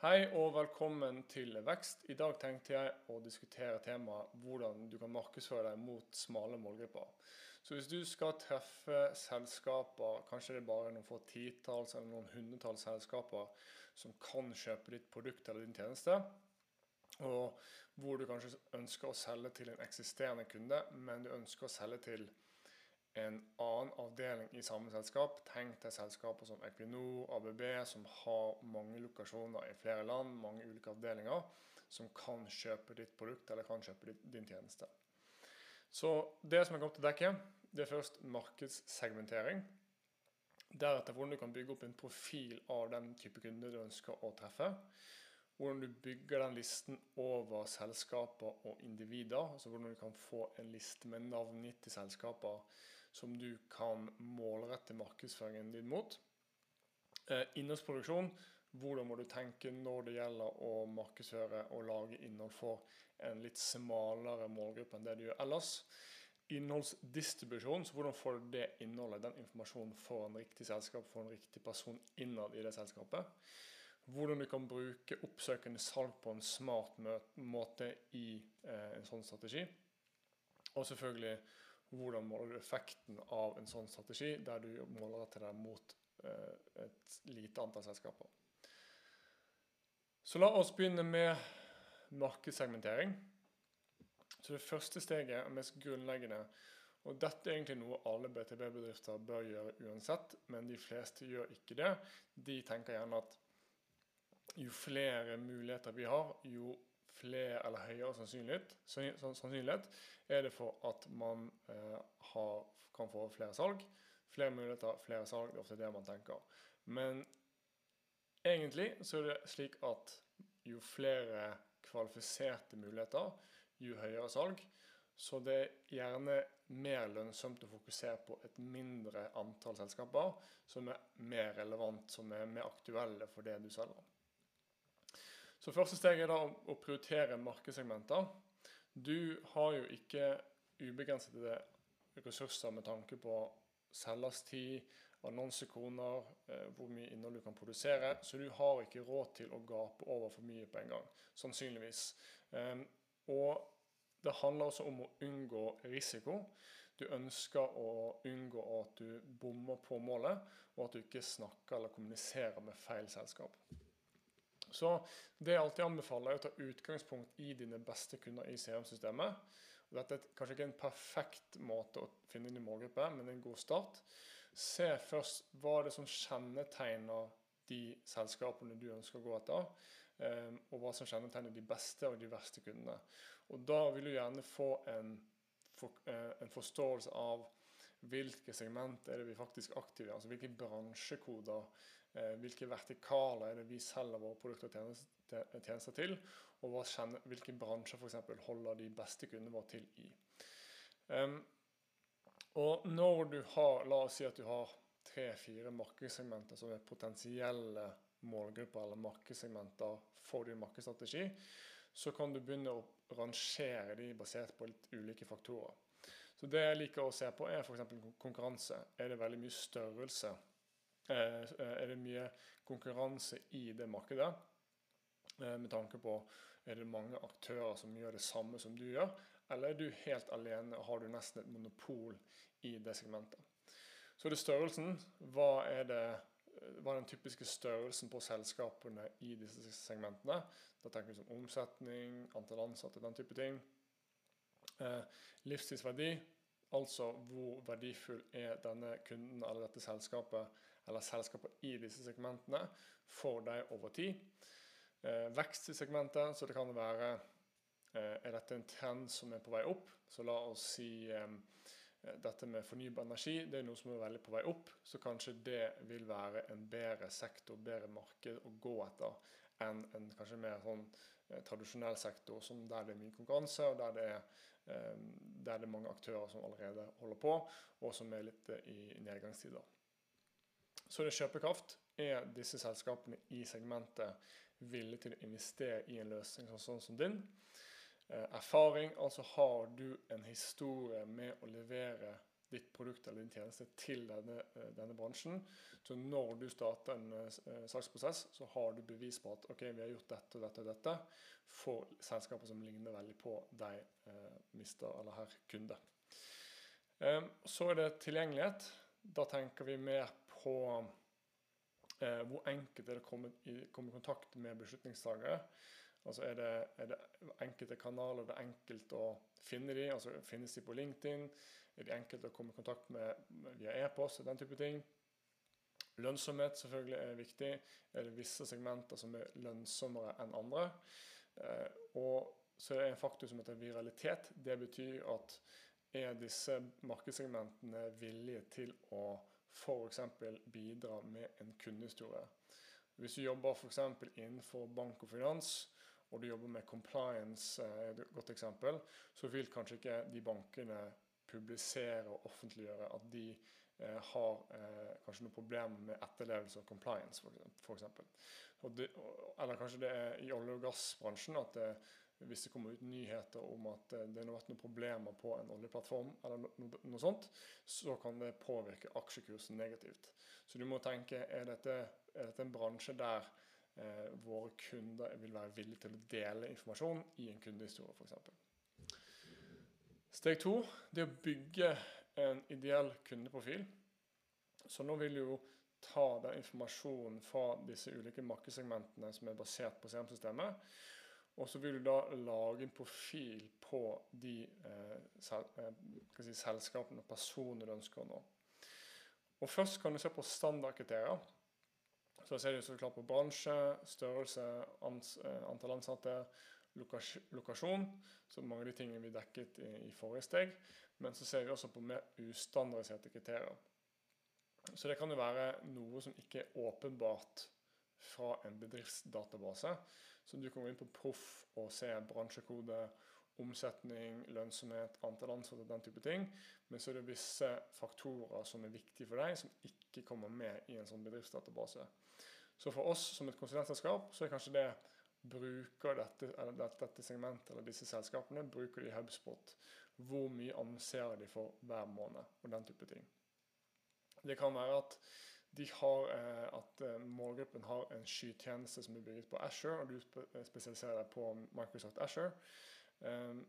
Hei og velkommen til Vekst. I dag tenkte jeg å diskutere temaet hvordan du kan markedsføre deg mot smale målgrupper. Så hvis du skal treffe selskaper, kanskje det er bare noen få titalls eller noen hundretalls selskaper som kan kjøpe ditt produkt eller din tjeneste, og hvor du kanskje ønsker å selge til en eksisterende kunde, men du ønsker å selge til en annen avdeling i samme selskap. Tenk deg selskaper som Equinor, ABB, som har mange lokasjoner i flere land, mange ulike avdelinger, som kan kjøpe ditt produkt eller kan kjøpe din tjeneste. Så det som jeg kommer til dekke, det er først markedssegmentering. Deretter hvordan du kan bygge opp en profil av den type kunde du ønsker å treffe hvordan du bygger den listen over selskaper og individer. altså Hvordan du kan få en liste med navngitte selskaper som du kan målrette markedsføringen din mot. Eh, innholdsproduksjon. Hvordan må du tenke når det gjelder å markedsføre og lage innhold for en litt smalere målgruppe enn det du gjør ellers. Innholdsdistribusjon. så Hvordan får du det innholdet, den informasjonen, for en riktig selskap, for en riktig person innad i det selskapet hvordan du kan bruke oppsøkende salg på en smart måte i eh, en sånn strategi. Og selvfølgelig hvordan måler du effekten av en sånn strategi, der du måler til deg mot eh, et lite antall selskaper. Så la oss begynne med markedssegmentering. Så Det første steget er mest grunnleggende. og Dette er egentlig noe alle BTB-bedrifter bør gjøre uansett, men de fleste gjør ikke det. De tenker gjerne at jo flere muligheter vi har, jo flere eller høyere sannsynlighet, sannsynlighet er det for at man eh, har, kan få flere salg. Flere muligheter, flere salg. Det er ofte det man tenker. Men egentlig så er det slik at jo flere kvalifiserte muligheter, jo høyere salg. Så det er gjerne mer lønnsomt å fokusere på et mindre antall selskaper som er mer relevant, som er mer aktuelle for det du selger. Så første steg er da å prioritere markedssegmenter. Du har jo ikke ubegrensede ressurser med tanke på selgerstid, annonsekroner, eh, hvor mye innhold du kan produsere. Så du har ikke råd til å gape over for mye på en gang. Sannsynligvis. Ehm, og det handler også om å unngå risiko. Du ønsker å unngå at du bommer på målet, og at du ikke snakker eller kommuniserer med feil selskap. Så det jeg alltid anbefaler, er å ta utgangspunkt i dine beste kunder i CRM-systemet. Dette er kanskje ikke en perfekt måte å finne din målgruppe, men en god start. Se først hva det er som kjennetegner de selskapene du ønsker å gå etter, ehm, og hva som kjennetegner de beste og de verste kundene. Og Da vil du gjerne få en, eh, en forståelse av hvilke segment er det vi faktisk aktiverer, altså hvilke bransjekoder Eh, hvilke vertikaler er det vi selger våre produkter og tjenester til, og hvilke bransjer f.eks. holder de beste kundene våre til i. Um, og når du har, La oss si at du har tre-fire markedssegmenter som er potensielle målgrupper eller markedssegmenter for din markedsstrategi, så kan du begynne å rangere de basert på litt ulike faktorer. Så Det jeg liker å se på, er f.eks. konkurranse. Er det veldig mye størrelse Eh, er det mye konkurranse i det markedet. Eh, med tanke på er det mange aktører som gjør det samme som du gjør, eller er du helt alene og har du nesten et monopol i det segmentet. Så er det størrelsen. Hva er, det, hva er den typiske størrelsen på selskapene i disse segmentene? Da tenker vi som omsetning, antall ansatte, den type ting. Eh, livstidsverdi. Altså hvor verdifull er denne kunden eller dette selskapet eller selskaper i disse segmentene for deg over tid. Eh, vekst i segmentet, så det kan være eh, Er dette en trend som er på vei opp? Så la oss si dette med fornybar energi det er noe som er veldig på vei opp. Så kanskje det vil være en bedre sektor, bedre marked å gå etter enn en kanskje mer sånn eh, tradisjonell sektor der det er mye konkurranse, og der det, er, eh, der det er mange aktører som allerede holder på, og som er litt eh, i nedgangstider. Så det kjøpekraft. Er disse selskapene i segmentet villige til å investere i en løsning sånn som din? Erfaring, altså har du en historie med å levere ditt produkt eller din tjeneste til denne, eh, denne bransjen. Så når du starter en uh, saksprosess, så har du bevis på at ok, vi har gjort dette og dette og dette for selskaper som ligner veldig på deg, uh, mister eller herr kunde. Um, så er det tilgjengelighet. Da tenker vi mer på uh, hvor enkelt er det å komme i kontakt med beslutningstagere. Altså er det, er det, enkelte kanaler det er enkelt å finne de, altså Finnes de på LinkedIn? Er de enkelt å komme i kontakt med, via e-post og den type ting? Lønnsomhet selvfølgelig er viktig. Er det visse segmenter som er lønnsommere enn andre? Eh, og så er det en faktor som heter viralitet. Det betyr at er disse markedssegmentene villige til å f.eks. bidra med en kundehistorie? Hvis du jobber f.eks. innenfor bank og finans, og du jobber med compliance, er et godt eksempel, så vil kanskje ikke de bankene publisere og offentliggjøre at de eh, har eh, kanskje noen problemer med etterlevelse og compliance, f.eks. Eller kanskje det er i olje- og gassbransjen at det, hvis det kommer ut nyheter om at eh, det har vært noen problemer på en oljeplattform, eller noe, noe sånt, så kan det påvirke aksjekursen negativt. Så du må tenke er dette, er dette en bransje der eh, våre kunder vil være villige til å dele informasjon i en kundehistorie f.eks. Steg to det er å bygge en ideell kundeprofil. Så nå vil jo ta den informasjonen fra disse ulike markedssegmentene som er basert på CM-systemet. Og så vil du da lage en profil på de eh, sel eh, si, selskapene og personene du ønsker å nå. Og Først kan du se på standardkriterier. Så ser du så klart på bransje, størrelse, ans, eh, antall ansatte, lokas lokasjon. Så mange av de tingene vi dekket i, i, forrige steg. Men så ser vi også på mer ustandardiserte kriterier. Så det kan jo være noe som ikke er åpenbart fra en bedriftsdatabase. Så du gå inn på Proff og se bransjekode, omsetning, lønnsomhet, antall ansatte, den type ting. Men så er det visse faktorer som er viktige for deg, som ikke kommer med i en sånn bedriftsdatabase. Så for oss som et konsulentselskap, så er kanskje det bruker dette, dette, segmentet eller disse selskapene bruker de HubSpot. Hvor mye annonserer de for hver måned, og den type ting. Det kan være at, har, eh, at eh, målgruppen har en skytjeneste som er bygget på Asher, og du eh, spesialiserer deg på Microsoft Asher. Um,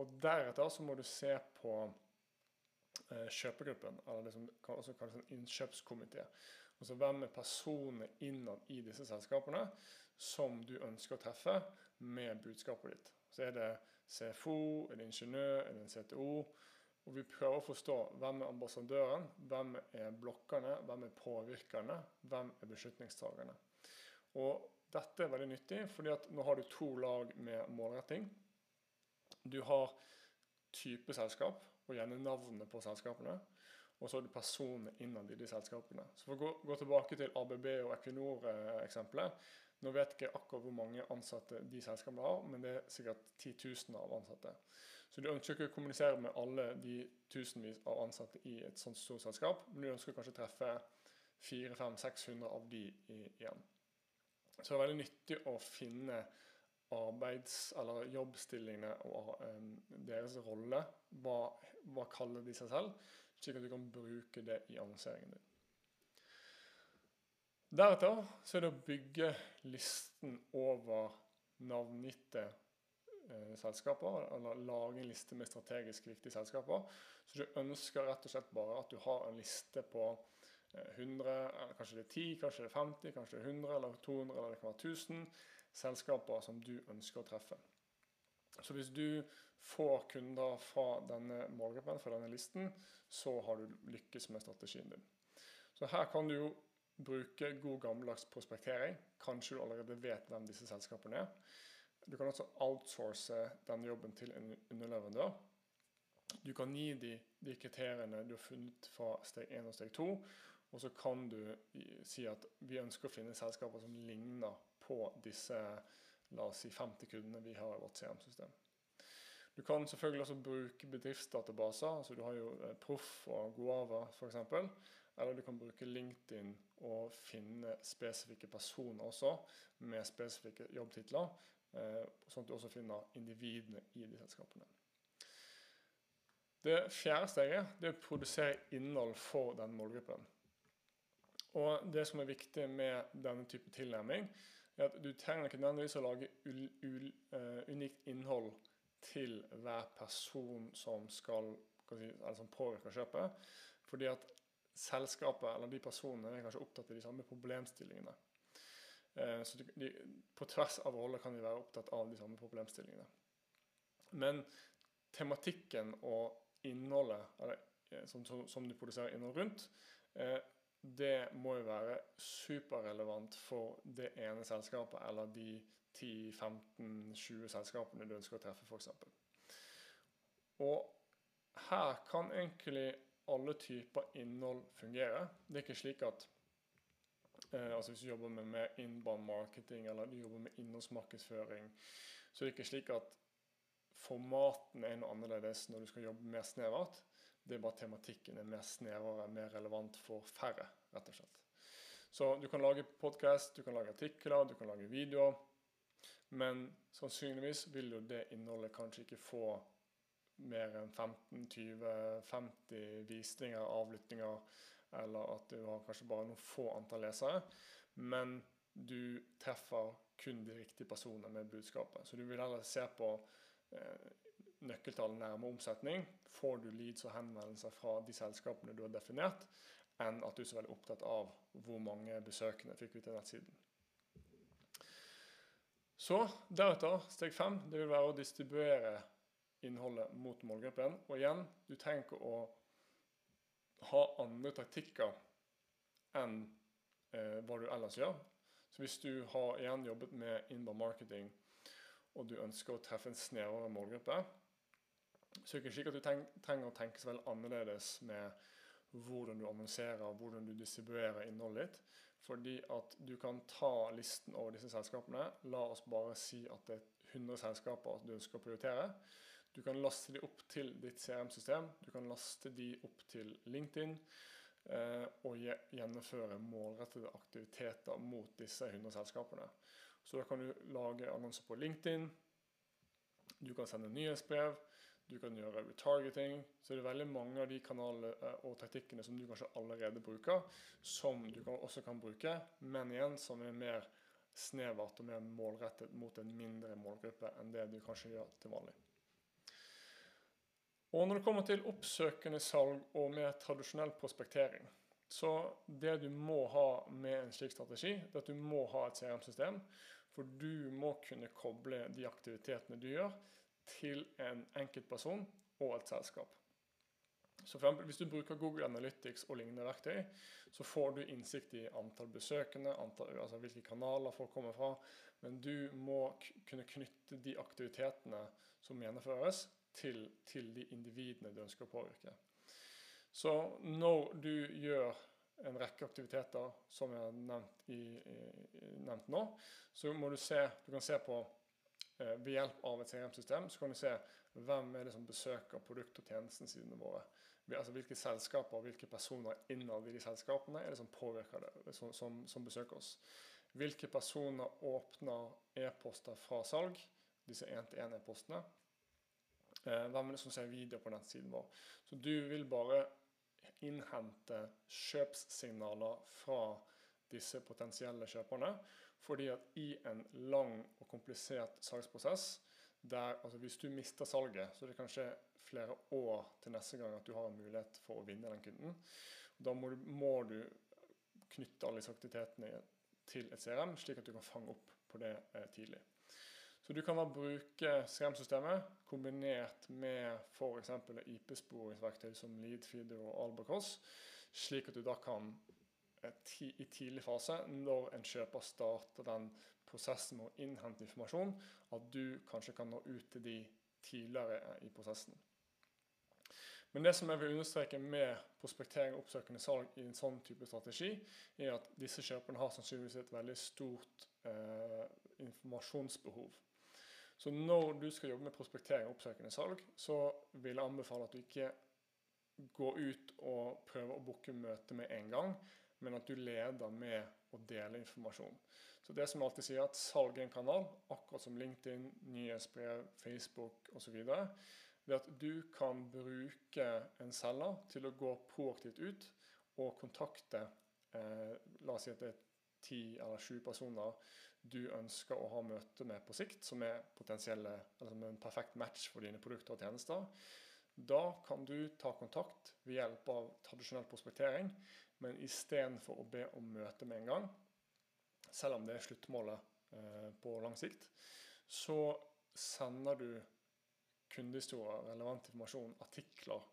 og deretter så må du se på uh, kjøpegruppen, eller det som også kalles en innkjøpskomité. Altså hvem er personene innad i disse selskapene som du ønsker å treffe med budskapet ditt. Så er det CFO, er det ingeniør, er det en CTO? Og vi prøver å forstå hvem er ambassadøren, hvem er blokkerne, hvem er påvirkerne, hvem er beslutningstakerne. Og dette er veldig nyttig, fordi at nå har du to lag med målretting. Du har type selskap, og gjerne navnet på selskapene og så er det personene innad i de selskapene. Så For å gå, gå tilbake til ABB og Equinor-eksempelet. Nå vet jeg ikke akkurat hvor mange ansatte de selskapene har, men det er sikkert titusener av ansatte. Så du ønsker ikke å kommunisere med alle de tusenvis av ansatte i et sånt stort selskap, men du ønsker kanskje å treffe 400-500-600 av de igjen. Så det er veldig nyttig å finne arbeids- eller jobbstillingene og um, deres rolle. Hva, hva kaller de seg selv? slik at du kan bruke det i annonseringen din. Deretter så er det å bygge listen over navngitte eh, selskaper, eller lage en liste med strategisk viktige selskaper. Så du ønsker rett og slett bare at du har en liste på 100, eh, kanskje det er 10, kanskje det er 50, kanskje det er 100 eller 200 eller det kan være 1000 selskaper som du ønsker å treffe. Så hvis du får kunder fra denne målgruppen, fra denne listen, så har du lykkes med strategien din. Så her kan du jo bruke god gammeldags prospektering. Kanskje du allerede vet hvem disse selskapene er. Du kan også outsource denne jobben til en underleverandør. Du kan gi de, de kriteriene du har funnet fra steg 1 og steg 2, og så kan du si at vi ønsker å finne selskaper som ligner på disse la oss si 50 kundene vi har i vårt CM-system. Du kan selvfølgelig også bruke bedriftsdatabaser. altså Du har jo eh, Proff og Goava f.eks. Eller du kan bruke LinkedIn og finne spesifikke personer også, med spesifikke jobbtitler. Eh, sånn at du også finner individene i de selskapene. Det fjerde steget det er å produsere innhold for den målgruppen. Og det som er viktig med denne type tilnærming, er at du trenger ikke nødvendigvis å lage ul, ul, uh, unikt innhold til hver person som skal si, eller som påvirker kjøpet. Fordi at selskapet eller de personene er kanskje opptatt av de samme problemstillingene. Uh, så de, de, på tvers av roller kan de være opptatt av de samme problemstillingene. Men tematikken og innholdet eller, eh, som, som, som, du produserer innhold rundt, det må jo være superrelevant for det ene selskapet eller de 10-15-20 selskapene du ønsker å treffe, f.eks. Og her kan egentlig alle typer innhold fungere. Det er ikke slik at eh, altså Hvis du jobber med, med inbound marketing eller du jobber med innholdsmarkedsføring, så er det ikke slik at formaten er noe annerledes når du skal jobbe mer snevert. Det er bare tematikken er mer snevrere, mer relevant for færre, rett og slett. Så du kan lage podkast, du kan lage artikler, du kan lage videoer. Men sannsynligvis vil jo det innholdet kanskje ikke få mer enn 15-20-50 visninger, avlyttinger, eller at du har kanskje bare noen få antall lesere. Men du treffer kun de riktige personene med budskapet. Så du vil heller se på eh, nøkkeltall nærme omsetning, får du leads og henvendelser fra de selskapene du har definert, enn at du er så veldig opptatt av hvor mange besøkende fikk vi til nettsiden. Så deretter, steg fem, det vil være å distribuere innholdet mot målgruppen. Og igjen, du trenger ikke å ha andre taktikker enn eh, hva du ellers gjør. Så hvis du har igjen jobbet med inbound marketing, og du ønsker å treffe en snevrere målgruppe, er ikke slik at du trenger å tenke så veldig annerledes med hvordan du annonserer, hvordan du distribuerer innholdet ditt. Fordi at du kan ta listen over disse selskapene. La oss bare si at det er 100 selskaper du ønsker å prioritere. Du kan laste de opp til ditt CRM-system. Du kan laste de opp til LinkedIn. Eh, og gjennomføre målrettede aktiviteter mot disse 100 selskapene. Så da kan du lage annonser på LinkedIn. Du kan sende nyhetsbrev. Du kan gjøre retargeting. Så det er veldig mange av de kanalene eh, og taktikkene som du kanskje allerede bruker, som du også kan bruke, men igjen som er mer snevert og mer målrettet mot en mindre målgruppe enn det du kanskje gjør til vanlig. Og Når det kommer til oppsøkende salg og mer tradisjonell prospektering, så det du må ha med en slik strategi, det er at du må ha et CRM-system. For du må kunne koble de aktivitetene du gjør, til en enkeltperson og et selskap. Så for eksempel, Hvis du bruker Google Analytics og lignende verktøy, så får du innsikt i antall besøkende, antall, altså hvilke kanaler folk kommer fra. Men du må kunne knytte de aktivitetene som gjennomføres, til, til de individene du ønsker å påvirke. Så når du gjør en rekke aktiviteter som jeg har nevnt, i, i, nevnt nå, så må du se, du kan se på ved hjelp av et CRM-system så kan du se hvem er det som besøker produkt- og tjenestesidene våre. Altså Hvilke selskaper og hvilke personer innad i de selskapene er det som påvirker det, som, som, som besøker oss. Hvilke personer åpner e-poster fra salg, disse 1-til-1-e-postene. Eh, hvem er det som ser video på nettsiden vår. Så du vil bare innhente kjøpssignaler fra disse potensielle kjøperne. Fordi at i en lang og komplisert salgsprosess, der altså hvis du mister salget, så er det kanskje flere år til neste gang at du har en mulighet for å vinne den kunden. Da må du, må du knytte alle disse aktivitetene til et CRM, slik at du kan fange opp på det eh, tidlig. Så du kan da bruke CRM-systemet kombinert med f.eks. IP-sporingsverktøy som Leadfeeder og Albacross, slik at du da kan i tidlig fase, når en kjøper starter den prosessen med å innhente informasjon, at du kanskje kan nå ut til de tidligere i prosessen. Men det som jeg vil understreke med prospektering og oppsøkende salg i en sånn type strategi, er at disse kjøperne har sannsynligvis et veldig stort eh, informasjonsbehov. Så når du skal jobbe med prospektering og oppsøkende salg, så vil jeg anbefale at du ikke går ut og prøver å booke møte med en gang, men at du leder med å dele informasjon. Så det som alltid sier, at salg er en kanal, akkurat som LinkedIn, nyhetsbrev, Facebook osv. er at du kan bruke en selger til å gå proaktivt ut og kontakte eh, La oss si at det er ti eller sju personer du ønsker å ha møte med på sikt, som er potensielle, er en perfekt match for dine produkter og tjenester. Da kan du ta kontakt ved hjelp av tradisjonell prospektering, men istedenfor å be om møte med en gang, selv om det er sluttmålet eh, på lang sikt, så sender du kundehistorier, relevant informasjon, artikler,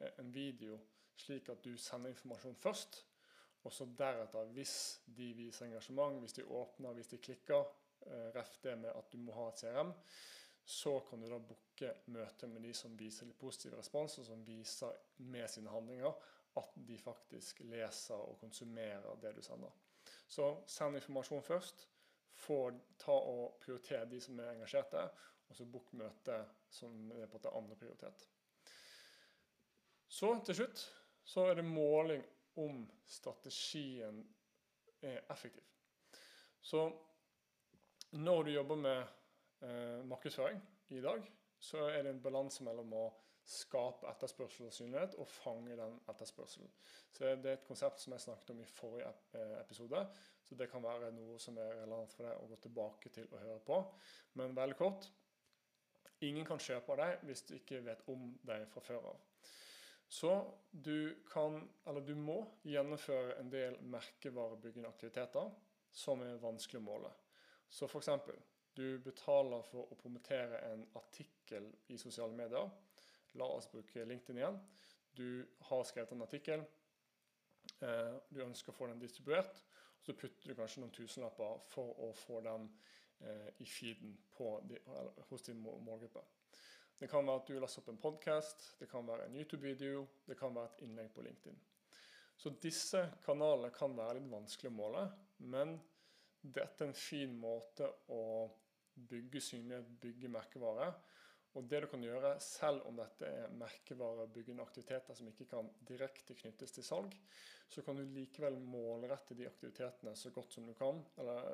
eh, en video, slik at du sender informasjon først. Og så deretter, hvis de viser engasjement, hvis de åpner, hvis de klikker, eh, ref det med at du må ha et CRM, så kan du da booke møte med de som viser litt positiv respons, og som viser med sine handlinger at de faktisk leser og konsumerer det du sender. Så send informasjon først. Få, ta og Prioritere de som er engasjerte, og så book møte som er på en andre prioritet. Så til slutt så er det måling om strategien er effektiv. Så når du jobber med eh, markedsføring i dag, så er det en balanse mellom å skape etterspørsel og synlighet og fange den etterspørselen. Så Det er et konsept som jeg snakket om i forrige eh, episode, så det kan være noe som er relevant for deg å gå tilbake til og høre på. Men veldig kort ingen kan kjøpe av deg hvis du ikke vet om deg fra før av. Så du kan, eller du må, gjennomføre en del merkevarebyggende aktiviteter som er vanskelig å måle. Så f.eks. du betaler for å promotere en artikkel i sosiale medier La oss bruke LinkedIn igjen. Du har skrevet en artikkel. Eh, du ønsker å få den distribuert. Så putter du kanskje noen tusenlapper for å få den eh, i feeden på, hos din målgruppe. Det kan være at du laster opp en podkast, det kan være en YouTube-video, det kan være et innlegg på LinkedIn. Så disse kanalene kan være litt vanskelig å måle, men dette er en fin måte å bygge synlighet, bygge merkevare. Og det du kan gjøre, selv om dette er merkevarebyggende aktiviteter som ikke kan direkte knyttes til salg, så kan du likevel målrette de aktivitetene så godt som du kan, eller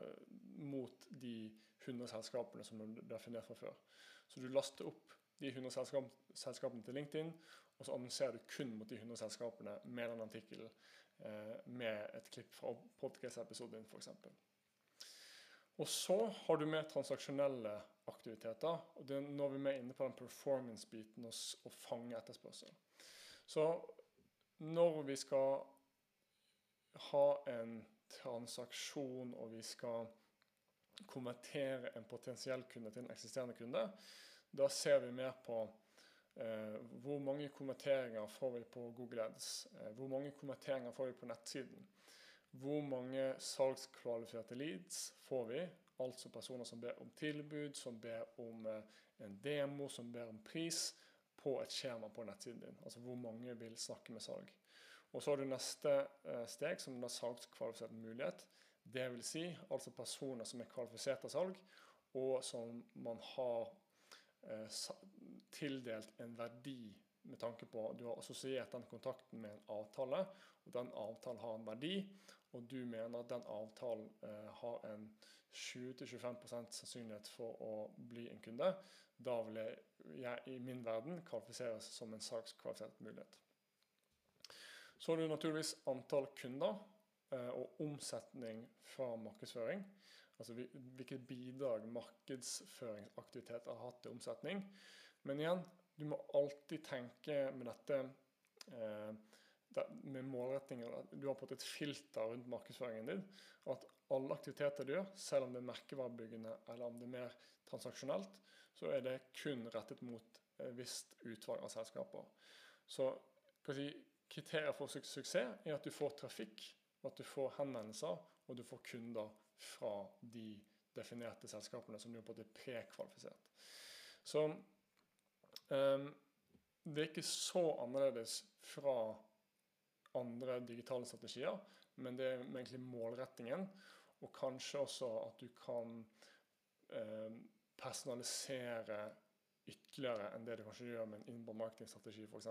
mot de 100 selskapene som du definerte definert fra før. Så du laster opp de 100 selskap, selskapene til LinkedIn, og så annonserer du kun mot de 100 selskapene med den artikkelen, eh, med et klipp fra podcast-episoden din, f.eks. Og så har du med transaksjonelle aktiviteter. og det, Nå er vi mer inne på den performance-biten og, og fange etterspørsel. Så når vi skal ha en transaksjon og vi skal konvertere en potensiell kunde til en eksisterende kunde, da ser vi mer på eh, hvor mange konverteringer får vi på Google Ads, eh, hvor mange konverteringer får vi på nettsiden. Hvor mange salgskvalifiserte leads får vi? Altså personer som ber om tilbud, som ber om eh, en demo, som ber om pris på et skjema på nettsiden din. Altså hvor mange vil snakke med salg. Og så har du neste eh, steg, som er salgskvalifisert mulighet. Det vil si altså personer som er kvalifisert av salg, og som man har eh, tildelt en verdi med tanke på du har assosiert den kontakten med en avtale, og den avtalen har en verdi, og du mener at den avtalen eh, har en 20-25% sannsynlighet for å bli en kunde, da vil jeg i min verden kvalifiseres som en sakskvalifisert mulighet. Så har du naturligvis antall kunder eh, og omsetning fra markedsføring. Altså hvilket bidrag markedsføringsaktivitet har hatt til omsetning. Men igjen, du må alltid tenke med dette eh, med målrettinger. Du har fått et filter rundt markedsføringen din. og At alle aktiviteter du gjør, selv om det er merkevarebyggende eller om det er mer transaksjonelt, så er det kun rettet mot et visst utvalg av selskaper. Så si, kriterier for suksess er at du får trafikk, at du får henvendelser, og du får kunder fra de definerte selskapene som du har fått prekvalifisert. Så um, det er ikke så annerledes fra andre digitale strategier, men det er egentlig målrettingen. Og kanskje også at du kan eh, personalisere ytterligere enn det du kanskje gjør med en inbound marketingstrategi f.eks.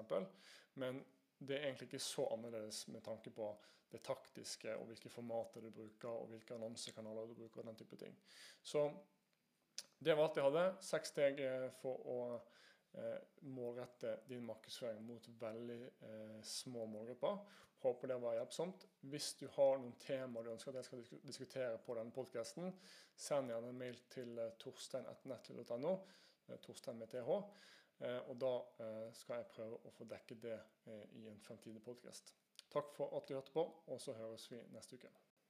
Men det er egentlig ikke så annerledes med tanke på det taktiske og hvilke formater du bruker og hvilke annonsekanaler du bruker. og den type ting. Så det var alt jeg hadde. Seks steg for å eh, målrette din markedsføring mot veldig eh, små målgrupper. Håper det var hjelpsomt. Hvis du har noen temaer du ønsker at jeg skal diskutere på denne podkasten, send gjerne en mail til eh, torstein.nettle.no, eh, Torstein med TH. Eh, og da eh, skal jeg prøve å få dekket det i en fremtidig podkast. Takk for at du hørte på, og så høres vi neste uke.